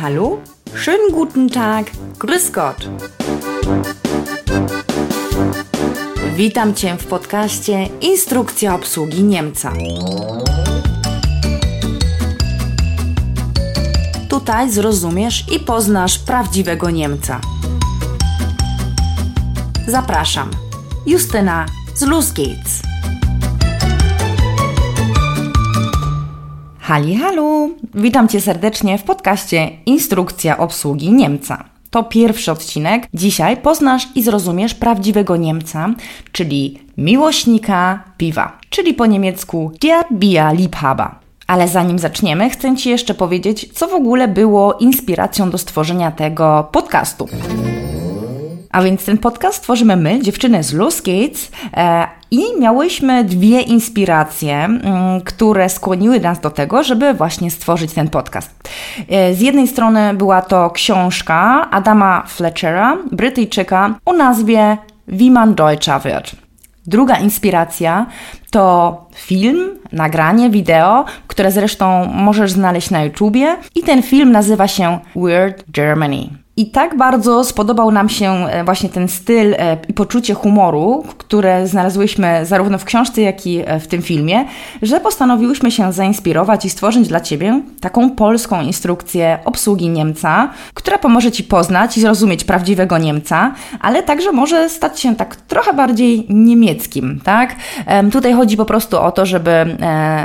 Hallo, schönen guten Tag, grüß Gott. Witam Cię w podcaście Instrukcja obsługi Niemca. Tutaj zrozumiesz i poznasz prawdziwego Niemca. Zapraszam. Justyna z Los Geht's. Hali, halo! Witam Cię serdecznie w podcaście Instrukcja obsługi Niemca. To pierwszy odcinek. Dzisiaj poznasz i zrozumiesz prawdziwego Niemca, czyli miłośnika piwa, czyli po niemiecku der Bierliebhaber. Ale zanim zaczniemy, chcę Ci jeszcze powiedzieć, co w ogóle było inspiracją do stworzenia tego podcastu. A więc ten podcast tworzymy my, dziewczyny z Los Gates, e, i miałyśmy dwie inspiracje, mm, które skłoniły nas do tego, żeby właśnie stworzyć ten podcast. E, z jednej strony była to książka Adama Fletchera, Brytyjczyka, o nazwie Wie man Deutscher wird. Druga inspiracja to film, nagranie, wideo, które zresztą możesz znaleźć na YouTubie i ten film nazywa się Weird Germany. I tak bardzo spodobał nam się e, właśnie ten styl e, i poczucie humoru, które znalazłyśmy zarówno w książce, jak i e, w tym filmie, że postanowiłyśmy się zainspirować i stworzyć dla Ciebie taką polską instrukcję obsługi Niemca, która pomoże Ci poznać i zrozumieć prawdziwego Niemca, ale także może stać się tak trochę bardziej niemieckim, tak? Tutaj chodzi po prostu o to, żeby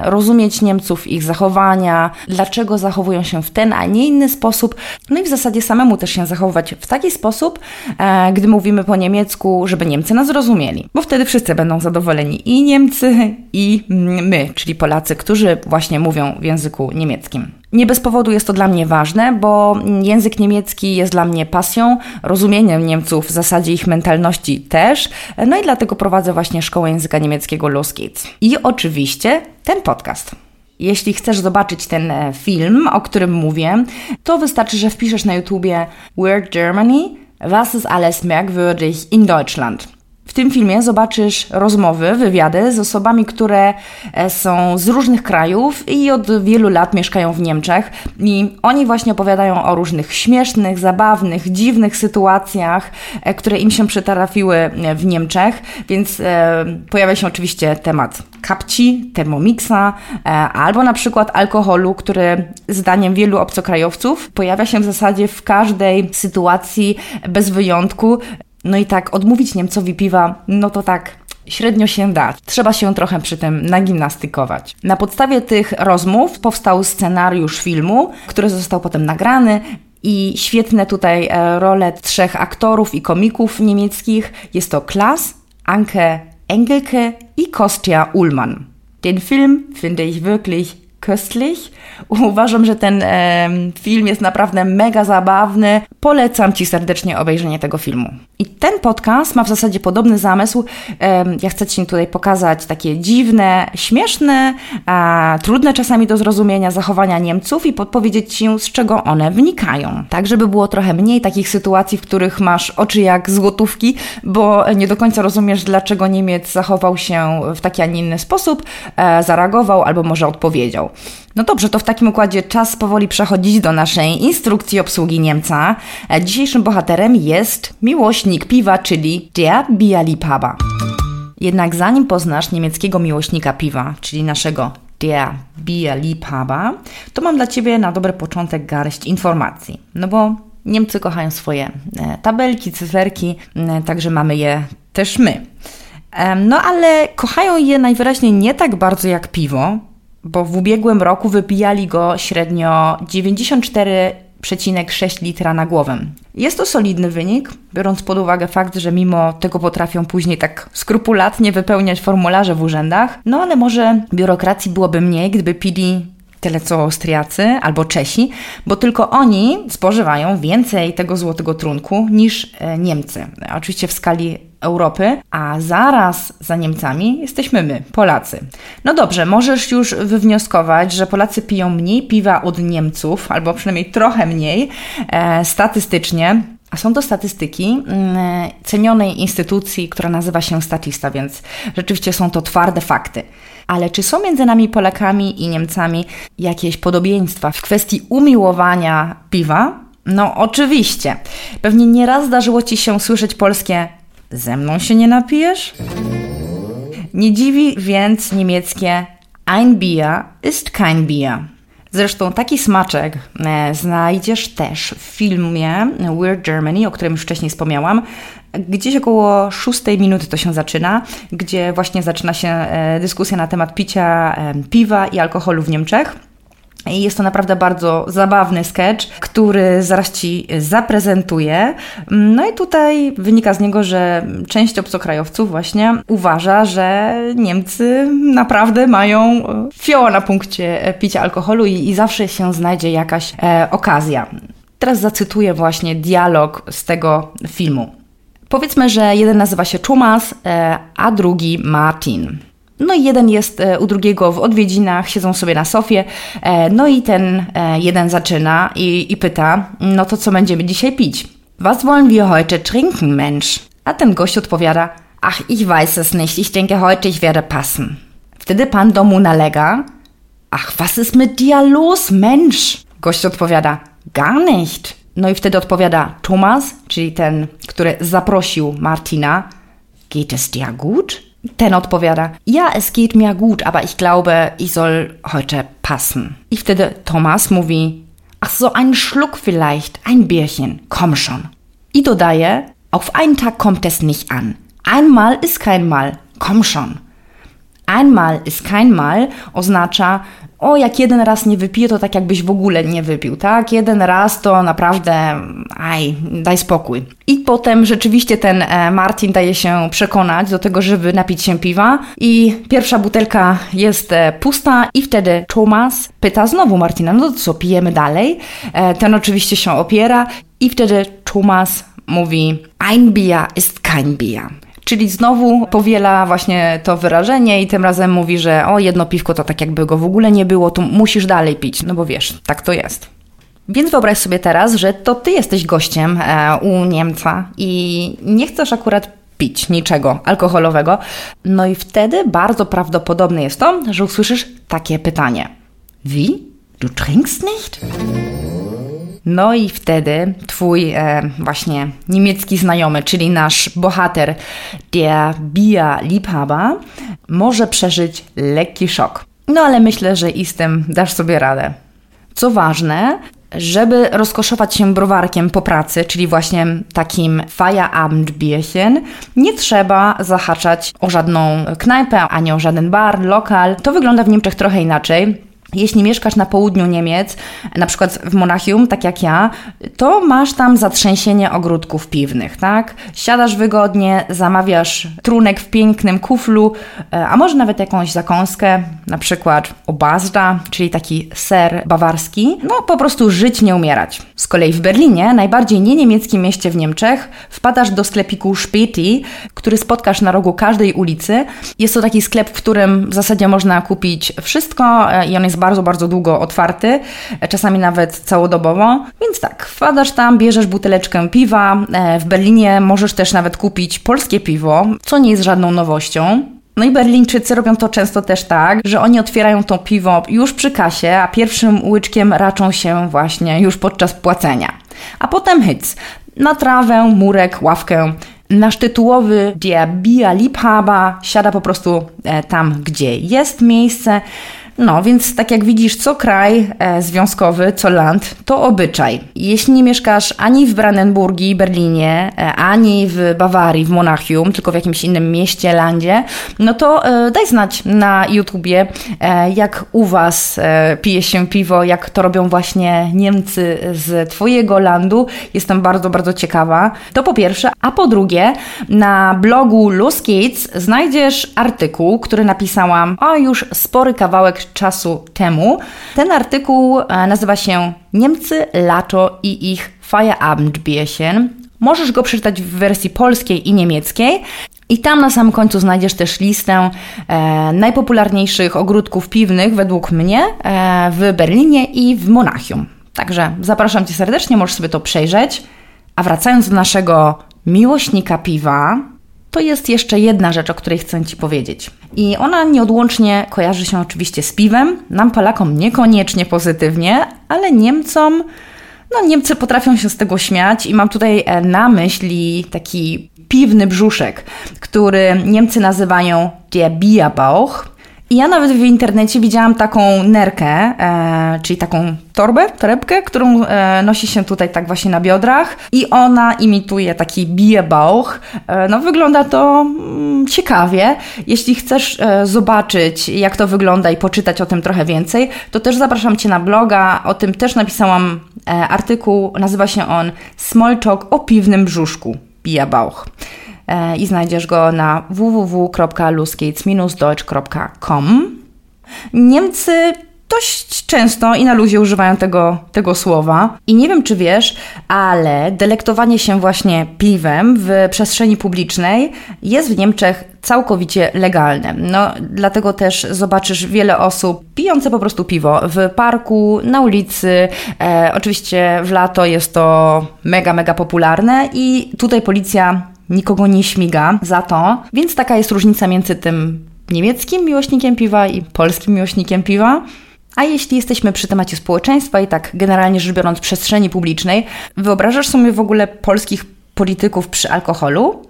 rozumieć Niemców, ich zachowania, dlaczego zachowują się w ten, a nie inny sposób, no i w zasadzie samemu też się zachowywać w taki sposób, e, gdy mówimy po niemiecku, żeby Niemcy nas zrozumieli, bo wtedy wszyscy będą zadowoleni i Niemcy, i my, czyli Polacy, którzy właśnie mówią w języku niemieckim. Nie bez powodu jest to dla mnie ważne, bo język niemiecki jest dla mnie pasją, rozumieniem Niemców, w zasadzie ich mentalności też. No i dlatego prowadzę właśnie szkołę języka niemieckiego Los Kids. I oczywiście ten podcast. Jeśli chcesz zobaczyć ten e, film, o którym mówię, to wystarczy, że wpiszesz na YouTubie Weird Germany, was ist alles merkwürdig in Deutschland. W tym filmie zobaczysz rozmowy, wywiady z osobami, które e, są z różnych krajów i od wielu lat mieszkają w Niemczech. I oni właśnie opowiadają o różnych śmiesznych, zabawnych, dziwnych sytuacjach, e, które im się przytrafiły w Niemczech. Więc e, pojawia się oczywiście temat kapci, termomixa, e, albo na przykład alkoholu, który zdaniem wielu obcokrajowców pojawia się w zasadzie w każdej sytuacji bez wyjątku. No i tak odmówić Niemcowi piwa, no to tak średnio się da. Trzeba się trochę przy tym nagimnastykować. Na podstawie tych rozmów powstał scenariusz filmu, który został potem nagrany. I świetne tutaj e, role trzech aktorów i komików niemieckich. Jest to Klaas, Anke Engelke i Kostja Ullmann. Den Film finde ich wirklich köstlich. Uważam, że ten e, film jest naprawdę mega zabawny. Polecam Ci serdecznie obejrzenie tego filmu. I ten podcast ma w zasadzie podobny zamysł. E, ja chcę Ci tutaj pokazać takie dziwne, śmieszne, a trudne czasami do zrozumienia zachowania Niemców i podpowiedzieć Ci, z czego one wnikają. Tak, żeby było trochę mniej takich sytuacji, w których masz oczy jak złotówki, bo nie do końca rozumiesz, dlaczego Niemiec zachował się w taki, a nie inny sposób, e, zareagował albo może odpowiedział. No dobrze, to w takim układzie czas powoli przechodzić do naszej instrukcji obsługi Niemca. E, dzisiejszym bohaterem jest miłośnik piwa, czyli der Bierliebhaber. Jednak zanim poznasz niemieckiego miłośnika piwa, czyli naszego der Bierliebhaber, to mam dla Ciebie na dobry początek garść informacji. No bo Niemcy kochają swoje e, tabelki, cyferki, także mamy je też my. No ale kochają je najwyraźniej nie tak bardzo jak piwo, bo w ubiegłym roku wypijali go średnio 94,6 litra na głowę. Jest to solidny wynik, biorąc pod uwagę fakt, że mimo tego potrafią później tak skrupulatnie wypełniać formularze w urzędach, no ale może biurokracji byłoby mniej, gdyby pili tyle co Austriacy albo Czesi, bo tylko oni spożywają więcej tego złotego trunku niż e, Niemcy. Oczywiście w skali Europy, a zaraz za Niemcami jesteśmy my, Polacy. No dobrze, możesz już wywnioskować, że Polacy piją mniej piwa od Niemców, albo przynajmniej trochę mniej e, statystycznie, A są to statystyki mm, cenionej instytucji, która nazywa się Statista, więc rzeczywiście są to twarde fakty. Ale czy są między nami Polakami i Niemcami jakieś podobieństwa w kwestii umiłowania piwa? No oczywiście. Pewnie nieraz zdarzyło Ci się słyszeć polskie ze mną się nie napijesz? Nie dziwi więc niemieckie Ein Bier ist kein Bier. Zresztą taki smaczek e, znajdziesz też w filmie Weird Germany, o którym już wcześniej wspomniałam. Gdzieś około szóstej minuty to się zaczyna, gdzie właśnie zaczyna się e, dyskusja na temat picia e, piwa i alkoholu w Niemczech. Jest to naprawdę bardzo zabawny sketch, który zaraz Ci zaprezentuję. No i tutaj wynika z niego, że część obcokrajowców właśnie uważa, że Niemcy naprawdę mają fioła na punkcie picia alkoholu i, i zawsze się znajdzie jakaś e, okazja. Teraz zacytuję właśnie dialog z tego filmu. Powiedzmy, że jeden nazywa się Thomas, e, a drugi Martin. No i jeden jest e, u drugiego w odwiedzinach, siedzą sobie na sofie. E, no i ten e, jeden zaczyna i, i pyta, no to co będziemy dzisiaj pić? Was wollen wir heute trinken, Mensch? A ten gość odpowiada, ach, ich weiß es nicht, ich denke heute ich werde passen. Wtedy pan domu nalega, ach, was ist mit dir los, Mensch? Gość odpowiada, gar nicht. No i wtedy odpowiada Thomas, czyli ten, który zaprosił Martina, geht es dir gut? Ten odpowiada, ja, es geht mir gut, aber ich glaube, ich soll heute passen. I wtedy Thomas mówi, ach so, ein Schluck vielleicht, ein Bierchen, komm schon. I dodaje, auf einen Tag kommt es nicht an. Einmal ist kein Mal, komm schon. Einmal ist kein Mal oznacza, o, jak jeden raz nie wypiję, to tak jakbyś w ogóle nie wypił, tak? Jeden raz to naprawdę, aj, daj spokój. I potem rzeczywiście ten e, Martin daje się przekonać do tego, żeby napić się piwa i pierwsza butelka jest e, pusta i wtedy Thomas pyta znowu Martina, no to co, pijemy dalej? E, ten oczywiście się opiera i wtedy Thomas mówi, ein Bier ist kein Bier. Czyli znowu powiela właśnie to wyrażenie i tym razem mówi, że o, jedno piwko to tak jakby go w ogóle nie było, tu musisz dalej pić, no bo wiesz, tak to jest. Więc wyobraź sobie teraz, że to ty jesteś gościem e, u Niemca i nie chcesz akurat pić niczego alkoholowego, no i wtedy bardzo prawdopodobne jest to, że usłyszysz takie pytanie. Wie? Du trinkst nicht? No i wtedy twój e, właśnie niemiecki znajomy, czyli nasz bohater, der Bier-Liebhaber, może przeżyć lekki szok. No ale myślę, że i z tym dasz sobie radę. Co ważne, żeby rozkoszować się browarkiem po pracy, czyli właśnie takim Feierabendbierchen, nie trzeba zahaczać o żadną knajpę, ani o żaden bar, lokal. To wygląda w Niemczech trochę inaczej. Jeśli mieszkasz na południu Niemiec, na przykład w Monachium, tak jak ja, to masz tam zatrzęsienie ogródków piwnych, tak? Siadasz wygodnie, zamawiasz trunek w pięknym kuflu, e, a może nawet jakąś zakąskę, na przykład obazda, czyli taki ser bawarski. No po prostu żyć, nie umierać. Z kolei w Berlinie, najbardziej niemieckim mieście w Niemczech, wpadasz do sklepiku Späti, który spotkasz na rogu każdej ulicy. Jest to taki sklep, w którym w zasadzie można kupić wszystko e, i on jest bardzo, bardzo długo otwarty, czasami nawet całodobowo. Więc tak, wpadasz tam, bierzesz buteleczkę piwa. E, w Berlinie możesz też nawet kupić polskie piwo, co nie jest żadną nowością. No i Berlińczycy robią to często też tak, że oni otwierają to piwo już przy kasie, a pierwszym łyczkiem raczą się właśnie już podczas płacenia. A potem hyc. Na trawę, murek, ławkę. Nasz tytułowy Der Bier Liebhaber siada po prostu e, tam, gdzie jest miejsce. No, więc tak jak widzisz, co kraj e, związkowy, co land, to obyczaj. Jeśli nie mieszkasz ani w Brandenburgii, Berlinie, e, ani w Bawarii, w Monachium, tylko w jakimś innym mieście, landzie, no to e, daj znać na YouTubie, e, jak u Was e, pije się piwo, jak to robią właśnie Niemcy z Twojego landu. Jestem bardzo, bardzo ciekawa. To po pierwsze, a po drugie, na blogu Los Gates znajdziesz artykuł, który napisałam, a już spory kawałek czasu temu. Ten artykuł e, nazywa się Niemcy, lato i ich Feierabendbierchen. Możesz go przeczytać w wersji polskiej i niemieckiej. I tam na samym końcu znajdziesz też listę e, najpopularniejszych ogródków piwnych według mnie e, w Berlinie i w Monachium. Także zapraszam Cię serdecznie, możesz sobie to przejrzeć. A wracając do naszego miłośnika piwa, to jest jeszcze jedna rzecz, o której chcę Ci powiedzieć. I ona nieodłącznie kojarzy się oczywiście z piwem. Nam, Polakom, niekoniecznie pozytywnie, ale Niemcom, no Niemcy potrafią się z tego śmiać i mam tutaj e, na myśli taki piwny brzuszek, który Niemcy nazywają der Bierbauch. I ja nawet w internecie widziałam taką nerkę, e, czyli taką torbę, torebkę, którą e, nosi się tutaj tak właśnie na biodrach i ona imituje taki bierbauch. E, no wygląda to mm, ciekawie. Jeśli chcesz e, zobaczyć jak to wygląda i poczytać o tym trochę więcej, to też zapraszam Cię na bloga. O tym też napisałam e, artykuł. Nazywa się on Smalltalk o piwnym brzuszku. Bierbauch. E, i znajdziesz go na www.luskates-deutsch.com. Niemcy dość często i na luzie używają tego, tego słowa. I nie wiem, czy wiesz, ale delektowanie się właśnie piwem w przestrzeni publicznej jest w Niemczech całkowicie legalne. No, dlatego też zobaczysz wiele osób pijące po prostu piwo w parku, na ulicy. E, oczywiście w lato jest to mega, mega popularne i tutaj policja nikogo nie śmiga za to, więc taka jest różnica między tym niemieckim miłośnikiem piwa i polskim miłośnikiem piwa. A jeśli jesteśmy przy temacie społeczeństwa i tak generalnie rzecz biorąc przestrzeni publicznej, wyobrażasz sobie w ogóle polskich polityków przy alkoholu?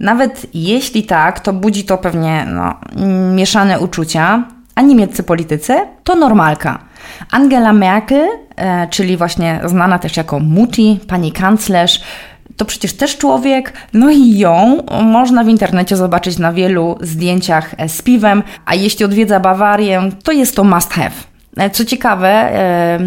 Nawet jeśli tak, to budzi to pewnie no, mieszane uczucia, a niemieccy politycy to normalka. Angela Merkel, e, czyli właśnie znana też jako Mutti, pani kanclerz, to przecież też człowiek, no i ją można w internecie zobaczyć na wielu zdjęciach z piwem, a jeśli odwiedza Bawarię, to jest to must have. E, co ciekawe,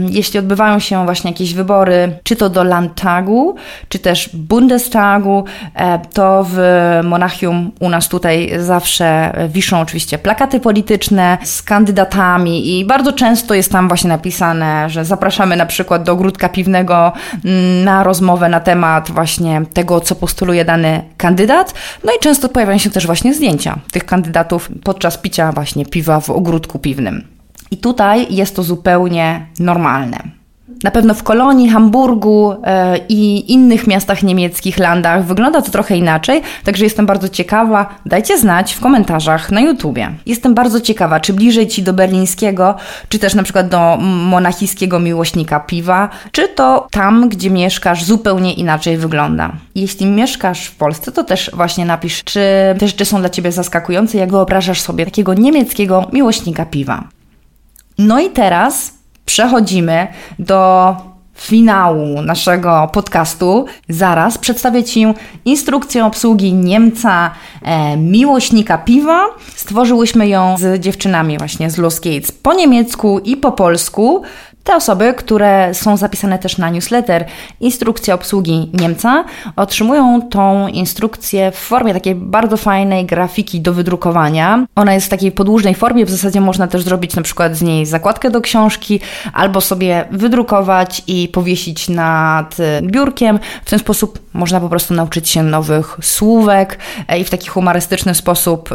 jeśli odbywają się właśnie jakieś wybory, czy to do Landtagu, czy też Bundestagu, e, to w Monachium u nas tutaj zawsze wiszą oczywiście plakaty polityczne z kandydatami i bardzo często jest tam właśnie napisane, że zapraszamy na przykład do ogródka piwnego mm, na rozmowę na temat właśnie tego, co postuluje dany kandydat. No i często pojawiają się też właśnie zdjęcia tych kandydatów podczas picia właśnie piwa w ogródku piwnym. I tutaj jest to zupełnie normalne. Na pewno w Kolonii, Hamburgu e, i innych miastach niemieckich, landach wygląda to trochę inaczej, także jestem bardzo ciekawa. Dajcie znać w komentarzach na YouTubie. Jestem bardzo ciekawa, czy bliżej Ci do berlińskiego, czy też na przykład do monachijskiego miłośnika piwa, czy to tam, gdzie mieszkasz, zupełnie inaczej wygląda. Jeśli mieszkasz w Polsce, to też właśnie napisz, czy te rzeczy są dla Ciebie zaskakujące, jak wyobrażasz sobie takiego niemieckiego miłośnika piwa. No i teraz przechodzimy do finału naszego podcastu. Zaraz przedstawię Ci instrukcję obsługi Niemca e, miłośnika piwa. Stworzyłyśmy ją z dziewczynami właśnie z Los Gates po niemiecku i po polsku. Te osoby, które są zapisane też na newsletter Instrukcja obsługi Niemca, otrzymują tą instrukcję w formie takiej bardzo fajnej grafiki do wydrukowania. Ona jest w takiej podłużnej formie, w zasadzie można też zrobić na przykład z niej zakładkę do książki, albo sobie wydrukować i powiesić nad biurkiem. W ten sposób można po prostu nauczyć się nowych słówek e, i w taki humorystyczny sposób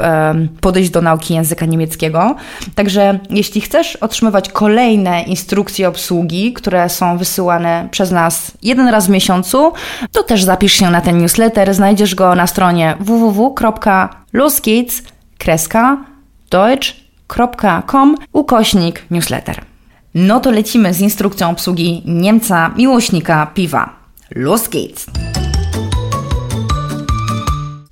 podejść do nauki języka niemieckiego. Także jeśli chcesz otrzymywać kolejne instrukcje obsługi, które są wysyłane przez nas jeden raz w miesiącu, to też zapisz się na ten newsletter. Znajdziesz go na stronie www.loskids.com ukośnik newsletter. No to lecimy z instrukcją obsługi Niemca miłośnika piwa. Los geht's!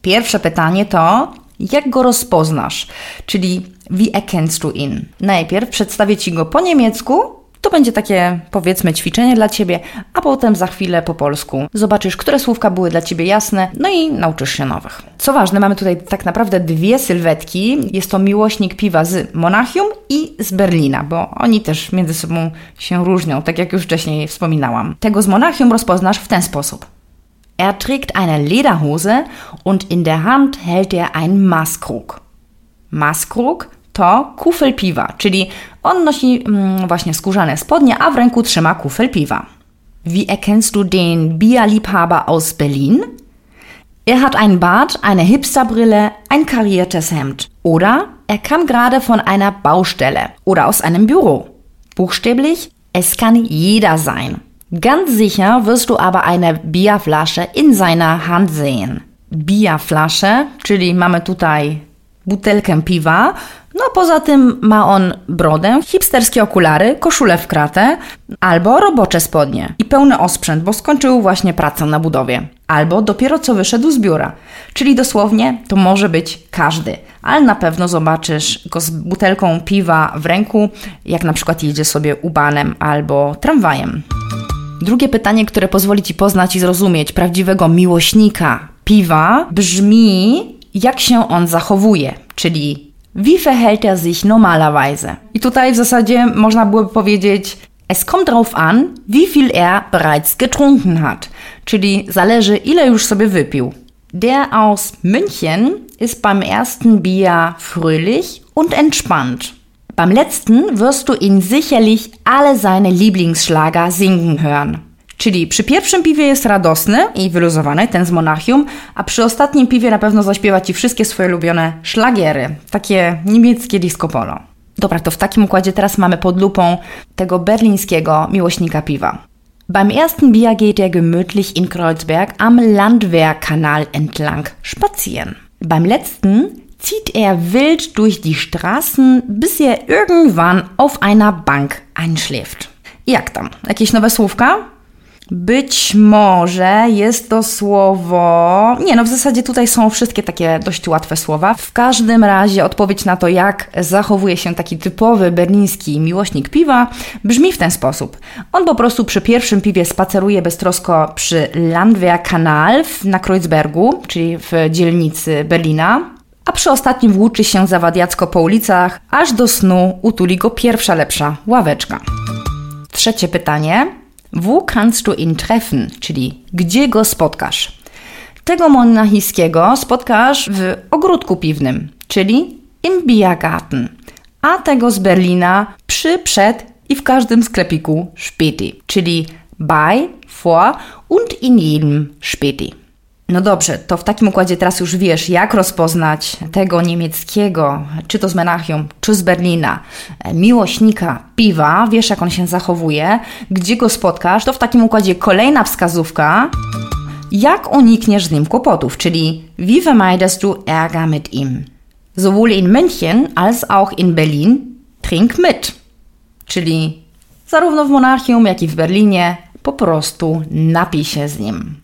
Pierwsze pytanie to, jak go rozpoznasz? Czyli wie erkennst du ihn? Najpierw przedstawię Ci go po niemiecku, to będzie takie, powiedzmy, ćwiczenie dla Ciebie, a potem za chwilę po polsku zobaczysz, które słówka były dla Ciebie jasne, no i nauczysz się nowych. Co ważne, mamy tutaj tak naprawdę dwie sylwetki. Jest to miłośnik piwa z Monachium i z Berlina, bo oni też między sobą się różnią, tak jak już wcześniej wspominałam. Tego z Monachium rozpoznasz w ten sposób. Er trägt eine Lederhose und in der Hand hält er ein Maßkrug. Maßkrug to kufel piwa, czyli on nosi mm, właśnie skórzane spodnie, a w ręku trzyma kufel piwa. Wie erkennst du den Bierliebhaber aus Berlin? Er hat einen Bart, eine Hipsterbrille, ein kariertes Hemd. Oder er kam gerade von einer Baustelle oder aus einem Büro. Buchstäblich, es kann jeder sein. Ganz sicher wirst du aber eine Bierflasche in seiner Hand sehen. Bierflasche, czyli mamy tutaj butelkę piwa. No poza tym ma on brodę, hipsterskie okulary, koszulę w kratę albo robocze spodnie i pełny osprzęt, bo skończył właśnie pracę na budowie. Albo dopiero co wyszedł z biura. Czyli dosłownie to może być każdy, ale na pewno zobaczysz go z butelką piwa w ręku, jak na przykład jedzie sobie ubanem albo tramwajem. Drugie pytanie, które pozwoli Ci poznać i zrozumieć prawdziwego miłośnika piwa, brzmi, jak się on zachowuje, czyli wie verhält er sich normalerweise. I tutaj w zasadzie można byłoby powiedzieć, es kommt drauf an, wie viel er bereits getrunken hat, czyli zależy ile już sobie wypił. Der aus München ist beim ersten Bier fröhlich und entspannt. Beim letzten wirst du ihn sicherlich alle seine Lieblingsschlager singen hören. Czyli przy pierwszym piwie jest radosny i wyluzowany, ten z Monachium, a przy ostatnim piwie na pewno zaśpiewa Ci wszystkie swoje ulubione szlagiery, takie niemieckie disco polo. Dobra, to w takim układzie teraz mamy pod lupą tego berlińskiego miłośnika piwa. Beim ersten Bier geht er gemütlich in Kreuzberg am Landwehrkanal entlang spazieren. Beim letzten zieht er wild durch die Straßen, bis er irgendwann auf einer Bank einschläft. Jak tam? Jakieś nowe słówka? Być może jest to słowo. Nie, no w zasadzie tutaj są wszystkie takie dość łatwe słowa. W każdym razie odpowiedź na to, jak zachowuje się taki typowy berliński miłośnik piwa, brzmi w ten sposób. On po prostu przy pierwszym piwie spaceruje beztrosko przy Landwehrkanal na Kreuzbergu, czyli w dzielnicy Berlina, a przy ostatnim włóczy się zawadiacko po ulicach, aż do snu utuli go pierwsza lepsza ławeczka. Trzecie pytanie. Wo kannst du ihn treffen? Czyli gdzie go spotkasz? Tego monachijskiego spotkasz w ogródku piwnym, czyli im Biergarten, a tego z Berlina przy, przed i w każdym sklepiku Späti, czyli bei, vor und in jedem Späti. No dobrze, to w takim układzie teraz już wiesz, jak rozpoznać tego niemieckiego, czy to z Menachium, czy z Berlina, miłośnika piwa, wiesz jak on się zachowuje, gdzie go spotkasz, to w takim układzie kolejna wskazówka, jak unikniesz z nim kłopotów, czyli wie vermeidest du Ärger mit ihm. Sowohl in München als auch in Berlin trink mit. Czyli zarówno w Monachium, jak i w Berlinie po prostu napij się z nim.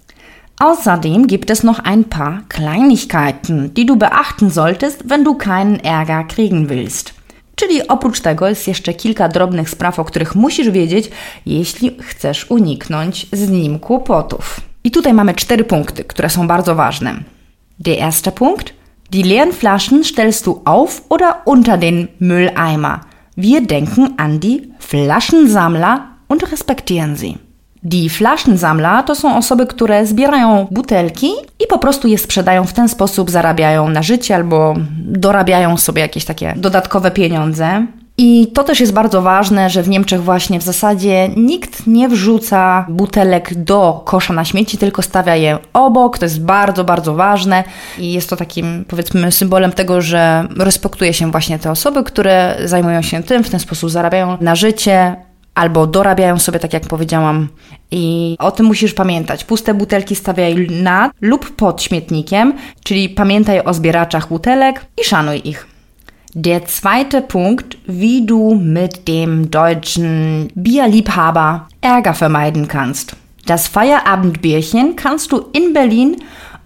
Außerdem gibt es noch ein paar Kleinigkeiten, die du beachten solltest, wenn du keinen Ärger kriegen willst. Czyli oprócz tego jest jeszcze kilka drobnych spraw, o których musisz wiedzieć, jeśli chcesz uniknąć z nim kłopotów. I tutaj mamy cztery punkty, które są bardzo ważne. Der erste Punkt. Die leeren Flaschen stellst du auf oder unter den Mülleimer. Wir denken an die Flaschensammler und respektieren sie. Die Flaschensammler to są osoby, które zbierają butelki i po prostu je sprzedają w ten sposób, zarabiają na życie albo dorabiają sobie jakieś takie dodatkowe pieniądze. I to też jest bardzo ważne, że w Niemczech właśnie w zasadzie nikt nie wrzuca butelek do kosza na śmieci, tylko stawia je obok. To jest bardzo, bardzo ważne i jest to takim, powiedzmy, symbolem tego, że respektuje się właśnie te osoby, które zajmują się tym, w ten sposób zarabiają na życie, albo dorabiają sobie, tak jak powiedziałam. I o tym musisz pamiętać. Puste butelki stawiaj nad lub pod śmietnikiem, czyli pamiętaj o zbieraczach butelek i szanuj ich. Der zweite Punkt, wie du mit dem deutschen Bierliebhaber Ärger vermeiden kannst. Das Feierabendbierchen kannst du in Berlin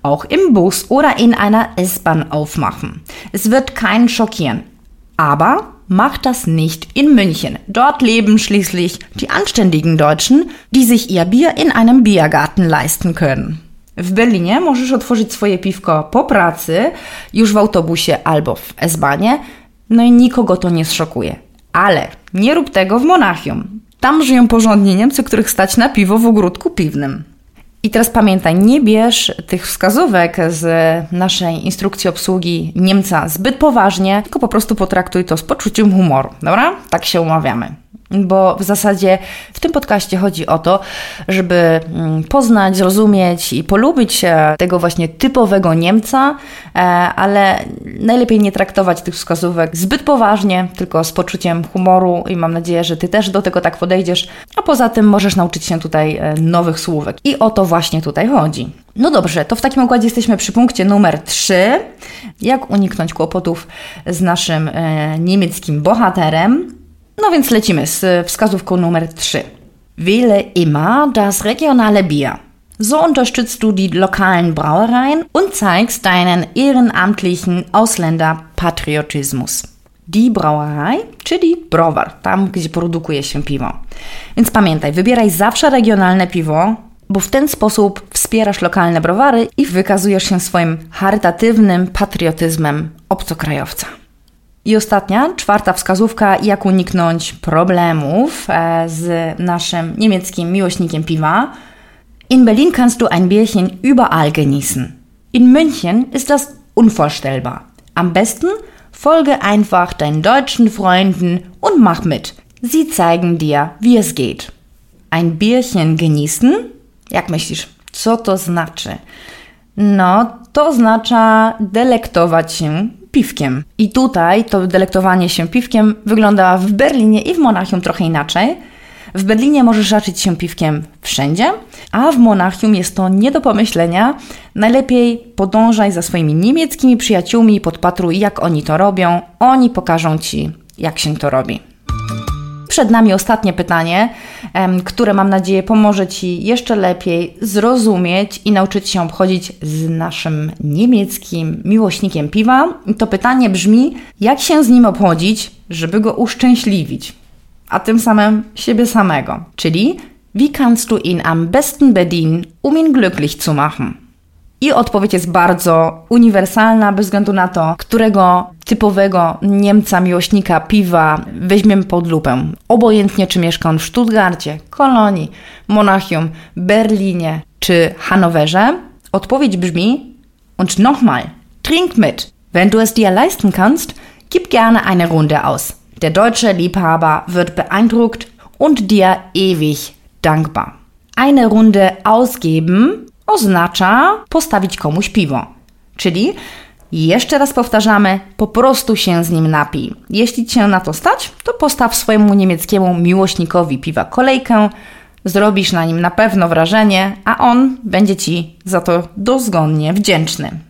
auch im Bus oder in einer S-Bahn aufmachen. Es wird keinen schockieren. Aber macht das nicht in München. Dort leben schließlich die anständigen Deutschen, die sich ihr Bier in einem Biergarten leisten können. W Berlinie możesz otworzyć swoje piwko po pracy, już w autobusie albo w S-banie, no i nikogo to nie zszokuje. Ale nie rób tego w Monachium. Tam żyją porządni Niemcy, których stać na piwo w ogródku piwnym. I teraz pamiętaj, nie bierz tych wskazówek z naszej instrukcji obsługi Niemca zbyt poważnie, tylko po prostu potraktuj to z poczuciem humoru, dobra? Tak się umawiamy. Bo w zasadzie w tym podcaście chodzi o to, żeby mm, poznać, zrozumieć i polubić tego właśnie typowego Niemca, e, ale najlepiej nie traktować tych wskazówek zbyt poważnie, tylko z poczuciem humoru i mam nadzieję, że Ty też do tego tak podejdziesz, a poza tym możesz nauczyć się tutaj e, nowych słówek. I o to właśnie tutaj chodzi. No dobrze, to w takim układzie jesteśmy przy punkcie numer 3. Jak uniknąć kłopotów z naszym e, niemieckim bohaterem? No więc lecimy z wskazówką numer 3. Wähle immer das regionale Bier. So unterstützt du die lokalen Brauereien und zeigst deinen ehrenamtlichen Ausländerpatriotismus. Die Brauerei, czyli browar, tam gdzie produkuje się piwo. Więc pamiętaj, wybieraj zawsze regionalne piwo, bo w ten sposób wspierasz lokalne browary i wykazujesz się swoim charytatywnym patriotyzmem obcokrajowca. I ostatnia, czwarta wskazówka, jak uniknąć problemów e, z naszym niemieckim miłośnikiem piwa. In Berlin kannst du ein Bierchen überall genießen. In München ist das unvorstellbar. Am besten folge einfach deinen deutschen Freunden und mach mit. Sie zeigen dir, wie es geht. Ein Bierchen genießen? Jak myślisz, co to znaczy? No, to oznacza delektować się piwkiem. I tutaj to delektowanie się piwkiem wygląda w Berlinie i w Monachium trochę inaczej. W Berlinie możesz raczyć się piwkiem wszędzie, a w Monachium jest to nie do pomyślenia. Najlepiej podążaj za swoimi niemieckimi przyjaciółmi i podpatruj, jak oni to robią. Oni pokażą ci, jak się to robi. Przed nami ostatnie pytanie, które mam nadzieję pomoże Ci jeszcze lepiej zrozumieć i nauczyć się obchodzić z naszym niemieckim miłośnikiem piwa. To pytanie brzmi: jak się z nim obchodzić, żeby go uszczęśliwić, a tym samym siebie samego? Czyli, wie kannst du ihn am besten bedienen, um ihn glücklich zu machen? I odpowiedź jest bardzo uniwersalna, bez względu na to, którego typowego Niemca, miłośnika piwa weźmiemy pod lupę. Obojętnie, czy mieszka on w Stuttgarcie, Kolonii, Monachium, Berlinie czy Hanowerze, odpowiedź brzmi: Und nochmal, trink mit. Wenn du es dir leisten kannst, gib gerne eine Runde aus. Der deutsche Liebhaber wird beeindruckt und dir ewig dankbar. Eine Runde ausgeben oznacza postawić komuś piwo. Czyli jeszcze raz powtarzamy, po prostu się z nim napij. Jeśli cię na to stać, to postaw swojemu niemieckiemu miłośnikowi piwa kolejkę, zrobisz na nim na pewno wrażenie, a on będzie ci za to dozgonnie wdzięczny.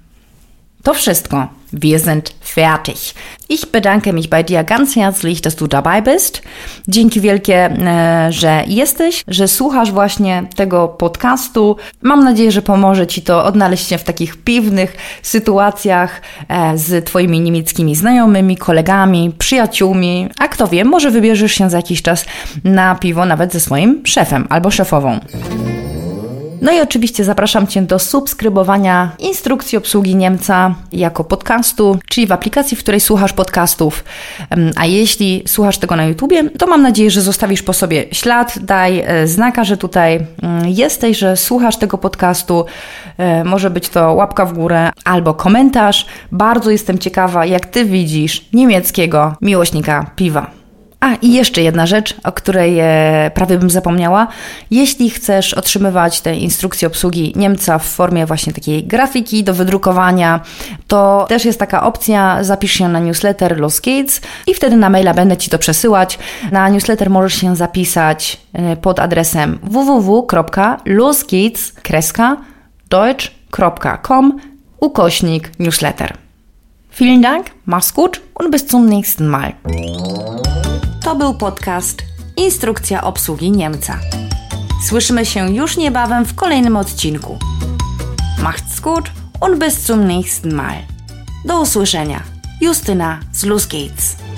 To wszystko. Wir sind fertig. Ich bedanke mich bei dir ganz herzlich, dass du dabei bist. Dzięki wielkie, e, że jesteś, że słuchasz właśnie tego podcastu. Mam nadzieję, że pomoże Ci to odnaleźć się w takich piwnych sytuacjach e, z Twoimi niemieckimi znajomymi, kolegami, przyjaciółmi, a kto wie, może wybierzesz się za jakiś czas na piwo nawet ze swoim szefem albo szefową. No i oczywiście zapraszam Cię do subskrybowania instrukcji obsługi Niemca jako podcastu, czyli w aplikacji, w której słuchasz podcastów. A jeśli słuchasz tego na YouTubie, to mam nadzieję, że zostawisz po sobie ślad, daj e, znaka, że tutaj mm, jesteś, że słuchasz tego podcastu. E, może być to łapka w górę albo komentarz. Bardzo jestem ciekawa, jak Ty widzisz niemieckiego miłośnika piwa. A i jeszcze jedna rzecz, o której e, prawie bym zapomniała. Jeśli chcesz otrzymywać te instrukcje obsługi Niemca w formie właśnie takiej grafiki do wydrukowania, to też jest taka opcja, zapisz się na newsletter Los Gates i wtedy na maila będę Ci to przesyłać. Na newsletter możesz się zapisać e, pod adresem www.losgates.deutsch.com ukośnik newsletter. Vielen Dank, mach's gut und bis zum nächsten Mal. To był podcast Instrukcja obsługi Niemca. Słyszymy się już niebawem w kolejnym odcinku. Macht's gut und bis zum nächsten Mal. Do usłyszenia. Justyna z Luz Gates.